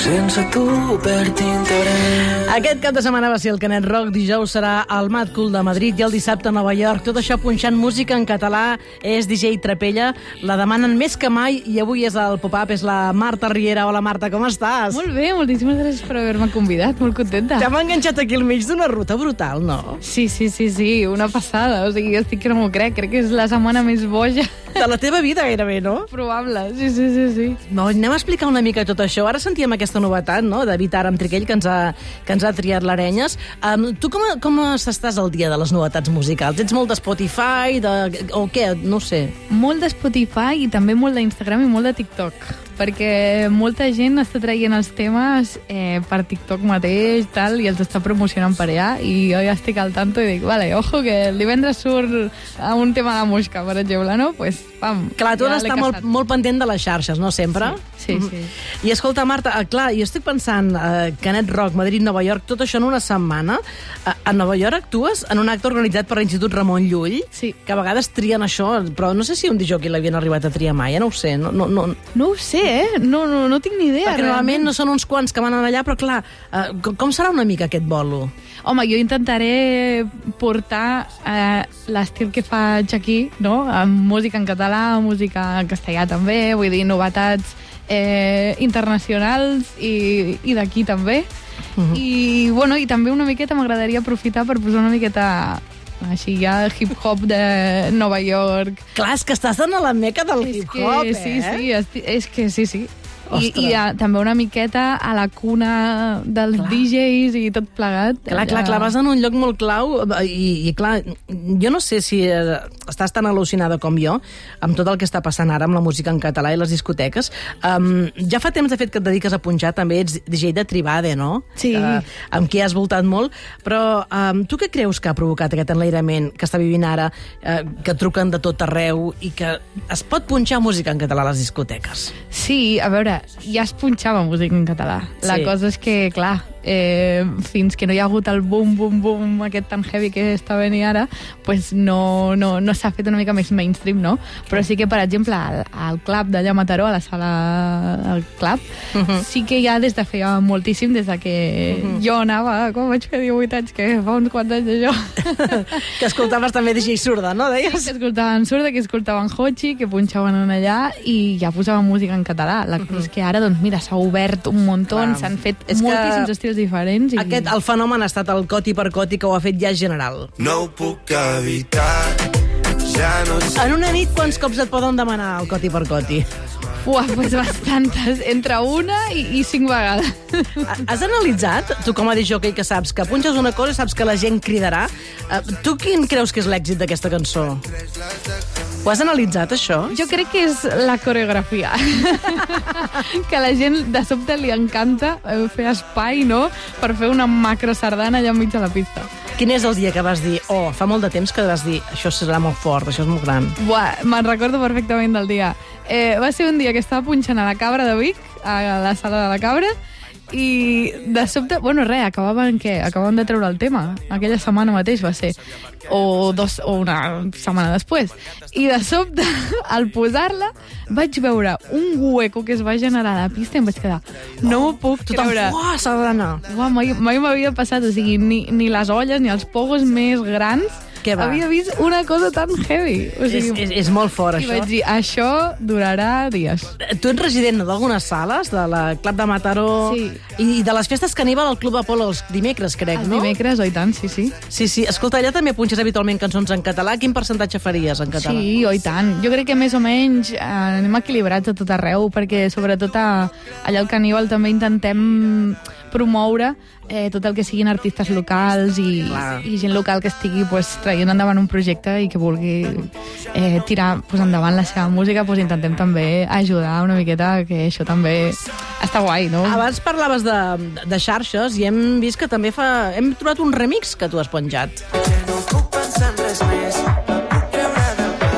sense tu per t'interès. Aquest cap de setmana va ser el Canet Rock, dijous serà al Mad Cool de Madrid i el dissabte a Nova York. Tot això punxant música en català és DJ Trapella. La demanen més que mai i avui és el pop-up, és la Marta Riera. Hola Marta, com estàs? Molt bé, moltíssimes gràcies per haver-me convidat, molt contenta. T'hem enganxat aquí al mig d'una ruta brutal, no? Sí, sí, sí, sí, una passada. O sigui, estic que no m'ho crec, crec que és la setmana més boja De la teva vida gairebé, no? probable. Sí, sí, sí, sí. No, anem a explicar una mica tot això. Ara sentíem aquesta novetat, no?, de Vitar amb Triquell, que ens ha, que ens ha triat l'Arenyes. Um, tu com, com estàs al dia de les novetats musicals? Ets molt de Spotify, de, o què? No sé. Molt de Spotify i també molt d'Instagram i molt de TikTok perquè molta gent està traient els temes eh, per TikTok mateix tal, i els està promocionant per allà i jo ja estic al tanto i dic, vale, ojo que el divendres surt a un tema de música, per exemple, no? Pues, pam, Clar, tu ja d'estar molt, molt pendent de les xarxes, no sempre? Sí, sí, sí. I escolta, Marta, eh, clar, jo estic pensant, eh, Canet Rock, Madrid, Nova York, tot això en una setmana. Eh, a Nova York actues en un acte organitzat per l'Institut Ramon Llull, Sí. que a vegades trien això, però no sé si un dijòquei l'havien arribat a triar mai, ja no ho sé. No, no, no, No ho sé, eh? No, no, no tinc ni idea. perquè normalment no són uns quants que van anar allà, però clar, eh, com, com serà una mica aquest bolo? Home, jo intentaré portar eh, l'estil que faig aquí, no? Amb música en català, música en castellà també, vull dir, novetats eh, internacionals i, i d'aquí també. I, bueno, I també una miqueta m'agradaria aprofitar per posar una miqueta així ja hip-hop de Nova York. Clar, és que estàs en la meca del hip-hop, eh? sí, sí, és que sí, sí. I, i a, també una miqueta a la cuna dels Clar. DJs i tot plegat. Clar, clar, clar, vas en un lloc molt clau eh, i, i clar, jo no sé si eh, estàs tan al·lucinada com jo amb tot el que està passant ara amb la música en català i les discoteques. Um, ja fa temps, de fet, que et dediques a punxar, també ets DJ de Tribade, no? Sí. Uh, amb qui has voltat molt, però um, tu què creus que ha provocat aquest enlairament que està vivint ara, uh, que truquen de tot arreu i que es pot punxar música en català a les discoteques? Sí, a veure, ja es punxava música en català. La Sí. cosa és que, clar, eh, fins que no hi ha hagut el boom, boom, boom aquest tan heavy que està venint ara, pues no, no, no s'ha fet una mica més mainstream, no? Però sí que, per exemple, al, al club d'allà a Mataró, a la sala del club, sí que ja des de feia moltíssim, des de que jo anava, quan vaig fer 18 anys, que fa uns quants anys d'això, que escoltaves també DJ Surda, no? Deies? que escoltaven Surda, que escoltaven Hochi, que punxaven en allà i ja posaven música en català. La cosa és que ara, doncs mira, s'ha obert un muntó, s'han fet És que moltíssims estils diferents. I... Aquest, el fenomen ha estat el coti per coti que ho ha fet ja general. No ho puc evitar, ja no sé En una nit, quants cops et poden demanar el coti per coti? Uah, pues bastantes. Entre una i, i cinc vegades. Ha- Has analitzat, tu com a disjockey que saps que punxes una cosa i saps que la gent cridarà, eh, tu quin creus que és l'èxit d'aquesta cançó? Ho has analitzat, això? Jo crec que és la coreografia. que a la gent de sobte li encanta eh, fer espai, no?, per fer una macro sardana allà enmig de la pista. Quin és el dia que vas dir, oh, fa molt de temps que vas dir, això serà molt fort, això és molt gran. Buah, me'n recordo perfectament del dia. Eh, va ser un dia que estava punxant a la Cabra de Vic, a la sala de la Cabra, i de sobte, bueno, res, acabaven què? Acabaven de treure el tema. Aquella setmana mateix va ser. O, dos, o una setmana després. I de sobte, al posar-la, vaig veure un hueco que es va generar a la pista i em vaig quedar, no m'ho puc Tothom, creure. uah, sardana! Uau, mai mai m'havia passat, o sigui, ni, ni les olles ni els pogos més grans Què va? havia vist una cosa tan heavy. O És, sigui, és, és molt fort, i això. vaig dir, això durarà dies. Tu ets resident d'algunes sales, de la Club de Mataró, Sí. i de les festes Caníbal al Club Apolo els dimecres, crec, Els no? dimecres, oi tant, sí, sí. Sí, sí. Escolta, allà també punxes habitualment cançons en català. Quin percentatge faries en català? Sí, oi tant. Jo crec que més o menys eh, anem equilibrats a tot arreu, perquè sobretot a, allà al Caníbal també intentem promoure eh, tot el que siguin artistes locals i, Clar. i gent local que estigui pues, traient endavant un projecte i que vulgui eh, tirar pues, endavant la seva música, pues, intentem també ajudar una miqueta que això també està guai, no? Abans parlaves de, de xarxes i hem vist que també fa... Hem trobat un remix que tu has penjat. No puc pensar en res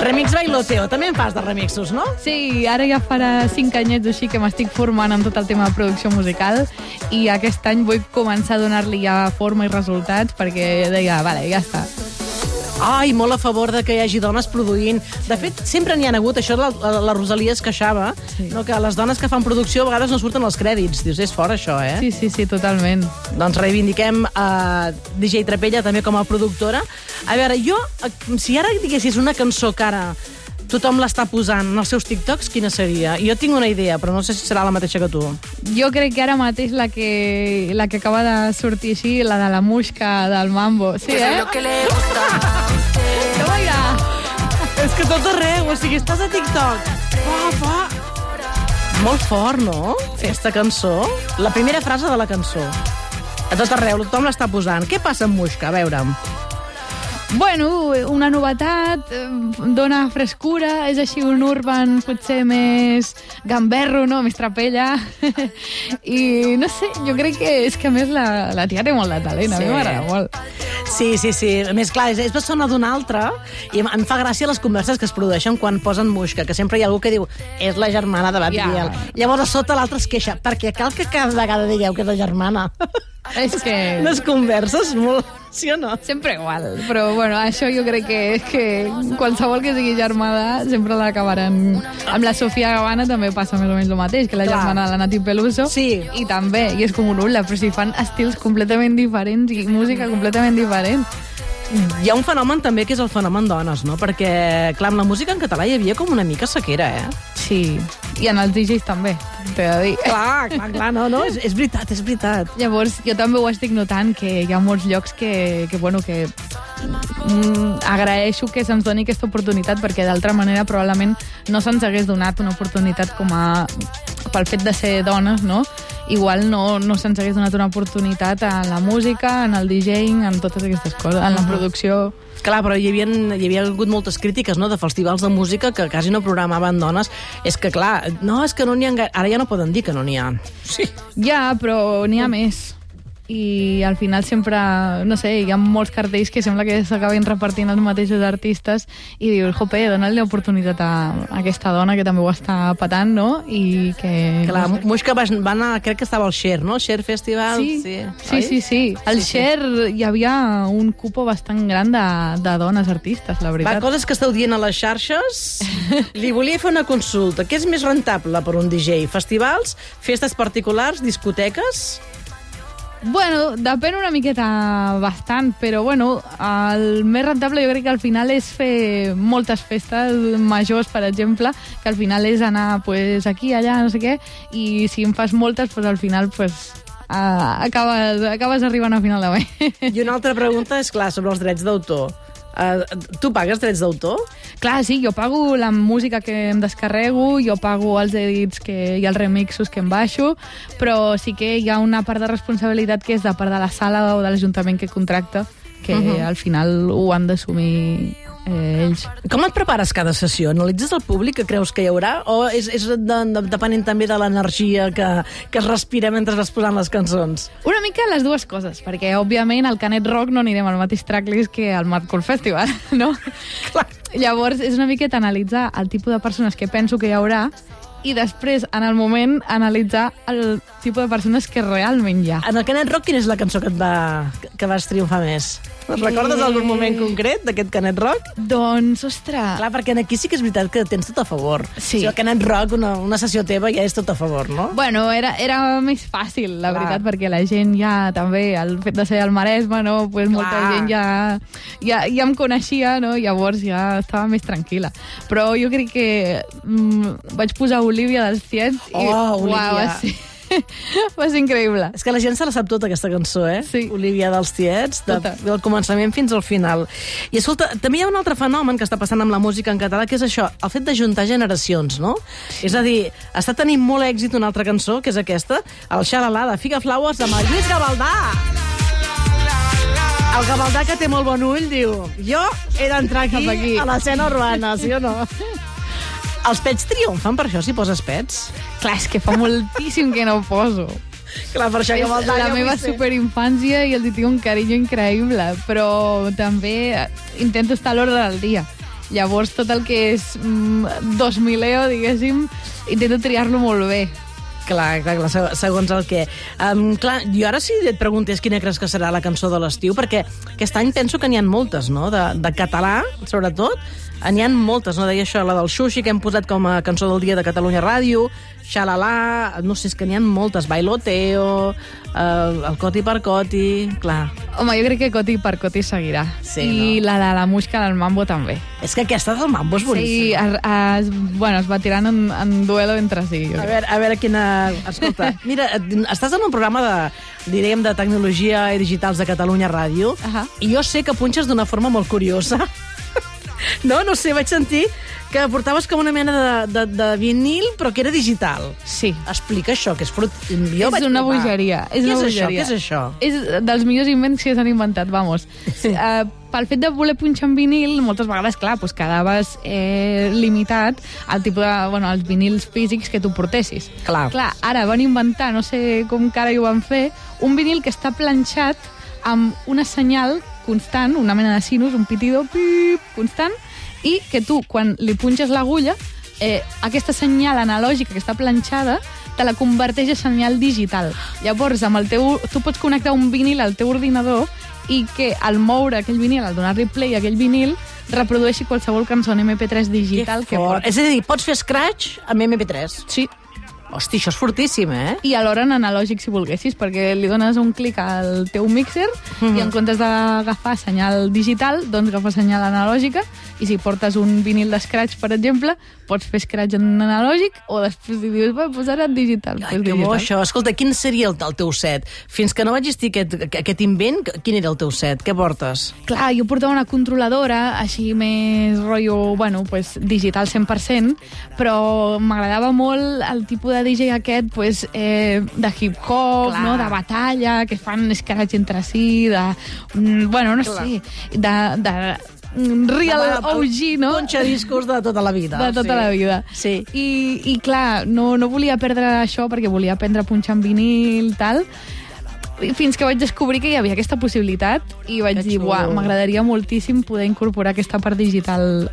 Remix Bailoteo. També en fas de remixos, no? Sí, ara ja farà cinc anyets o així que m'estic formant en tot el tema de producció musical i aquest any vull començar a donar-li ja forma i resultats perquè deia, vale, ja està. Ai, molt a favor de que hi hagi dones produint. De fet, sempre n'hi ha hagut, això la, la, la Rosalia es queixava, sí. no, que les dones que fan producció a vegades no surten als crèdits. Dius, és fora això, eh? Sí, sí, sí, totalment. Doncs reivindiquem uh, DJ Trapella també com a productora. A veure, jo, eh, si ara diguessis una cançó que ara tothom l'està posant en els seus TikToks, quina seria? Jo tinc una idea, però no sé si serà la mateixa que tu. Jo crec que ara mateix la que, la que acaba de sortir així, la de la musca del mambo. Sí, eh? Lo que mira. És que tot arreu, o sigui, estàs a TikTok. Fa, fa. Molt fort, no? Aquesta cançó. La primera frase de la cançó. A tot arreu, tothom l'està posant. Què passa amb Musca? A veure. Bueno, una novetat, eh, dona frescura, és així un urban potser més gamberro, no? més trapella. I no sé, jo crec que és que a més la, la tia té molt de talent, a mi Sí. m'agrada molt. Sí, sí, sí. A més, clar, és, és persona d'una altra i em, fa gràcia les converses que es produeixen quan posen Musca, que sempre hi ha algú que diu és la germana de l'Adriel. Ja. Llavors, a sota l'altre es queixa, perquè cal que cada vegada digueu que és la germana. És que... Les converses, molt... Sí o no? Sempre igual, però bueno, això jo crec que és que qualsevol que sigui germana sempre l'acabaran... Amb la Sofia Gavana també passa més o menys el mateix, que la Clar. germana de la Nati Peluso. Sí. I també, i és com un ulla, però si fan estils completament diferents i música completament diferent. Hi ha un fenomen també que és el fenomen dones, no? Perquè, clar, amb la música en català hi havia com una mica sequera, eh? Sí, i en els DJs també, t'he de dir. Clar, clar, clar, no, no, és, és veritat, és veritat. Llavors, jo també ho estic notant, que hi ha molts llocs que, que bueno, que mm, agraeixo que se'ns doni aquesta oportunitat, perquè d'altra manera probablement no se'ns hagués donat una oportunitat com a pel fet de ser dones, no? Igual no, no se'ns hagués donat una oportunitat en la música, en el DJing, en totes aquestes coses, en la producció... Clar, però hi havia, hi havia hagut moltes crítiques no, de festivals de música que quasi no programaven dones. És que, clar, no, és que no n'hi ha... Ara ja no poden dir que no n'hi ha. Sí. Ja, però n'hi ha més. I al final sempre, no sé, hi ha molts cartells que sembla que s'acaben repartint els mateixos artistes i dius, jope, dona-li l'oportunitat a aquesta dona que també ho està patant, no? I que... Clar, no sé. Muixca va, va anar, crec que estava al Cher, no? Cher Festival. Sí, sí, sí, oi? sí, sí. Al Sí, sí. Cher hi havia un cupo bastant gran de, de dones artistes, la Va, veritat. coses que esteu dient a les xarxes. Li volia fer una consulta. Què és més rentable per un DJ? Festivals, festes particulars, discoteques? Bueno, depèn una miqueta bastant, però bueno, el més rentable jo crec que al final és fer moltes festes majors, per exemple, que al final és anar pues, aquí, allà, no sé què, i si en fas moltes, pues, al final pues, uh, acabes, acabes arribant a final de mes. I una altra pregunta és, clar, sobre els drets d'autor. Uh, tu pagues drets d'autor? Clar, sí, jo pago la música que em descarrego, jo pago els edits que, i els remixos que em baixo, però sí que hi ha una part de responsabilitat que és de part de la sala o de l'Ajuntament que contracta, que uh -huh. al final ho han d'assumir eh, ells. Com et prepares cada sessió? Analitzes el públic que creus que hi haurà? O és, és de, de, depenent també de l'energia que, que es respira mentre vas posant les cançons? Una mica les dues coses, perquè òbviament al Canet Rock no anirem al mateix tracklist que al Mad Cool Festival, no? Clar. Llavors és una miqueta analitzar el tipus de persones que penso que hi haurà i després, en el moment, analitzar el tipus de persones que realment hi ha. En el Canet Rock, quina és la cançó que, et va, que vas triomfar més? Recordes algun moment concret d'aquest Canet Rock? Doncs, ostres... Clar, perquè en aquí sí que és veritat que tens tot a favor. Sí. O sigui, el Canet Rock, una, una sessió teva ja és tot a favor, no? Bueno, era, era més fàcil, la Clar. veritat, perquè la gent ja també, el fet de ser al Maresme, no? pues molta Clar. gent ja, ja, ja em coneixia, no? llavors ja estava més tranquil·la. Però jo crec que mm, vaig posar Olivia dels Tiets i Oh, Olivia. uau, ser, va ser increïble. És que la gent se la sap tota, aquesta cançó, eh? Sí. Olivia dels Tiets, de, Tota. del començament fins al final. I escolta, també hi ha un altre fenomen que està passant amb la música en català, que és això, el fet de juntar generacions, no? És a dir, està tenint molt èxit una altra cançó, que és aquesta, el Xalalà de Figa Flowers amb el Lluís Gavaldà. El Gavaldà, que té molt bon ull, diu jo he d'entrar aquí, aquí. a l'escena urbana, sí o no? Els pets triomfen per això, si poses pets? Clar, és que fa moltíssim que no ho poso. Clar, per això És Gavaldà... la ja meva ser. superinfància i els hi tinc un carinyo increïble, però també eh, intento estar a l'ordre del dia. Llavors, tot el que és mm, 2000eo, diguéssim, intento triar-lo molt bé. Clar, clar, clar, se- segons el que... Um, clar, jo ara si et preguntés quina creus que serà la cançó de l'estiu, perquè aquest any penso que n'hi ha moltes, no?, de, de català, sobretot, n'hi ha moltes, no? Deia això, la del Xuxi, que hem posat com a cançó del dia de Catalunya Ràdio, Xalalà, no sé, és que n'hi ha moltes, Bailoteo, eh, el Coti per Coti, clar. Home, jo crec que Coti per Coti seguirà. Sí, I no? la de la Musca del Mambo també. És que aquesta del Mambo és Sí, boníssima. es, es, bueno, es batiran en, en duelo entre si. Jo A veure, a veure quina... Escolta, mira, estàs en un programa de, diríem, de tecnologia i digitals de Catalunya Ràdio, Ahà. i jo sé que punxes d'una forma molt curiosa. No, no sé, vaig sentir que portaves com una mena de, de, de vinil, però que era digital. Sí. Explica això, que és frut... Jo és una bogeria. És Què una és bogeria. això? Què és això? És dels millors invents que s'han inventat, vamos. uh, pel fet de voler punxar en vinil, moltes vegades, clar, doncs quedaves eh, limitat al tipus de, bueno, als vinils físics que tu portessis. Clar. Clar, ara van inventar, no sé com cara hi ho van fer, un vinil que està planxat amb una senyal constant, una mena de sinus, un pitido pip, constant, i que tu, quan li punxes l'agulla, eh, aquesta senyal analògica que està planxada te la converteix a senyal digital. Llavors, amb el teu, tu pots connectar un vinil al teu ordinador i que al moure aquell vinil, al donar-li play a aquell vinil, reprodueixi qualsevol cançó en MP3 digital que, que porti. És a dir, pots fer scratch amb MP3. Sí, Hosti, això és fortíssim, eh? i alhora en analògic si volguessis, perquè li dones un clic al teu mixer Mhm. i en comptes d'agafar senyal digital, doncs agafa senyal analògica i si portes un vinil d'escratch, per exemple, pots fer scratch en analògic o després li dius, va, pues ara en digital. Ai, pues que bo, digital. això. Escolta, quin seria el, el teu set? Fins que no va existir aquest, aquest invent, quin era el teu set? Què portes? Clar, jo portava una controladora així més rotllo, bueno, pues, digital 100%, però m'agradava molt el tipus de DJ aquest pues, eh, de hip-hop, no? de batalla, que fan scratch entre si, de... mm, Bueno, no Clar. sé, de, de mm, real OG, no? Punxa discos de tota la vida. de tota sí. la vida. Sí. I, i clar, no, no volia perdre això perquè volia aprendre a punxar en vinil, tal, fins que vaig descobrir que hi havia aquesta possibilitat i vaig Que dir, buah, m'agradaria moltíssim poder incorporar aquesta part digital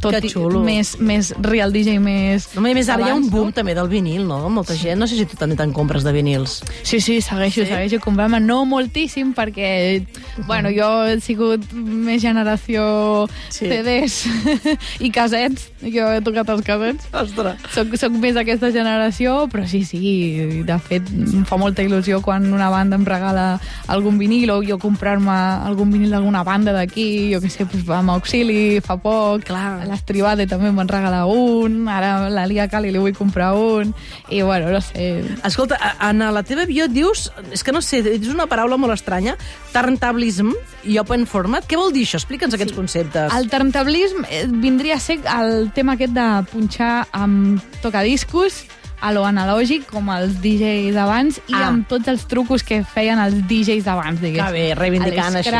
tot Que xulo. més, més real DJ, més... No, a més, ara hi ha un boom també del vinil, no? Molta gent, no sé si tu també te'n compres de vinils. Sí, sí, segueixo, Sí? sí? segueixo comprant-me. No moltíssim, perquè, bueno, jo he sigut més generació Sí. CDs i casets. Jo he tocat els casets. Ostres. Soc, soc més d'aquesta generació, però sí, sí, de fet, em fa molta il·lusió quan una banda em regala algun vinil o jo comprar-me algun vinil d'alguna banda d'aquí, jo que sé, doncs, amb Auxili fa poc, Clar. l'Estribade també em van regalar un, ara la Lia Cali li vull comprar un, i bueno, no sé... Escolta, en la teva bio dius, és que no sé, és una paraula molt estranya, turntablism i open format. Què vol dir això? Explica'ns aquests conceptes. El turntablisme eh, vindria a ser el tema aquest de punxar amb tocadiscos a lo analògic, com els DJs d'abans, i Ah. amb tots els trucos que feien els DJs d'abans, diguéssim. Que bé, reivindicant A així.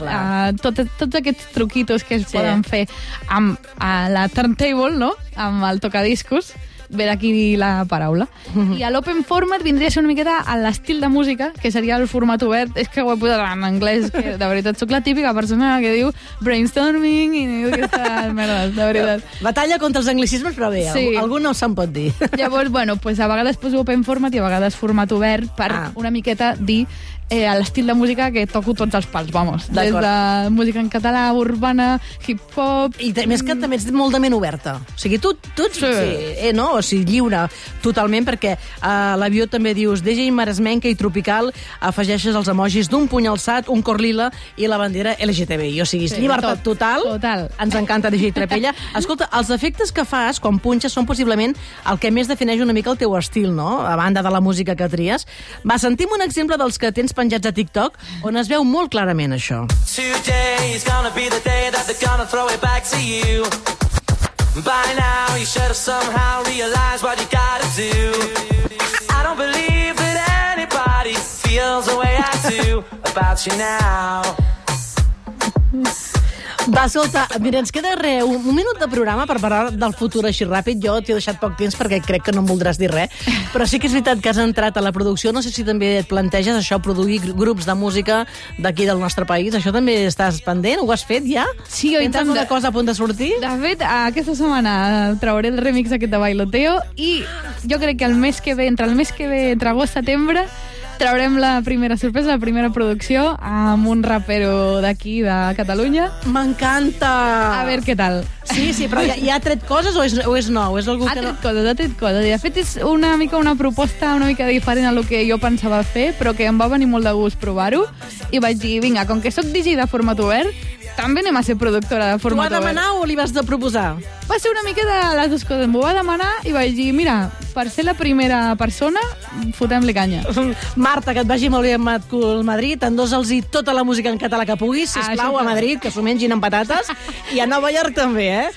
uh, tot, tots aquests truquitos que es sí. poden fer amb a la turntable, no?, amb el tocadiscos, ve d'aquí la paraula. I a l'open format vindria a ser una miqueta a l'estil de música, que seria el format obert. És que ho he posat en anglès, que de veritat sóc la típica persona que diu brainstorming i diu aquestes merdes, de veritat. Batalla contra els anglicismes, però bé, Sí. sí. algú no se'n pot dir. Llavors, bueno, pues a vegades poso open format i a vegades format obert per Ah. una miqueta dir eh, l'estil de música que toco tots els pals, vamos. Des de música en català, urbana, hip-hop... I a més que també ets molt de ment oberta. O sigui, tu, tu ets Sí. sí. eh, no? o sigui, lliure totalment, perquè a l'avió també dius DJ maresmenca i tropical, afegeixes els emojis d'un puny alçat, un cor lila i la bandera LGTBI. O sigui, Sí, llibertat tot, total. total. Ens encanta DJ Trapella. Escolta, els efectes que fas quan punxes són possiblement el que més defineix una mica el teu estil, no? A banda de la música que tries. Va, sentim un exemple dels que tens penjats a TikTok, on es veu molt clarament això. By now, you should have somehow realized what you gotta do. I don't believe that anybody feels the way I do about you now. Va, escolta, mira, ens queda re, un, un minut de programa per parlar del futur així ràpid. Jo t'he deixat poc temps perquè crec que no em voldràs dir res, però sí que és veritat que has entrat a la producció. No sé si també et planteges això, produir gr- grups de música d'aquí del nostre país. Això també estàs pendent? Ho has fet ja? Sí, oi Tens tant. alguna cosa a punt de sortir? De fet, aquesta setmana trauré el remix aquest de Bailoteo i jo crec que el mes que ve, entre el mes que ve, entre agost i setembre, traurem la primera sorpresa, la primera producció amb un rapero d'aquí, de Catalunya. M'encanta! A veure què tal. Sí, sí, però ja, ja ha tret coses o és, o és nou? És algú Ha que no... tret coses, ha tret coses. I de fet és una mica una proposta una mica diferent a lo que jo pensava fer, però que em va venir molt de gust provar-ho. I vaig dir, vinga, com que sóc DJ de format obert, també anem a ser productora de T'ho va demanar o li vas de proposar? Va ser una mica de les dues coses. M'ho va demanar i vaig dir, mira, per ser la primera persona, fotem-li canya. Marta, que et vagi molt bé amb cul Madrid, endosa'ls tota la música en català que puguis, Ah, sisplau, això a Madrid, que s'ho mengin amb patates, i a Nova York també, eh?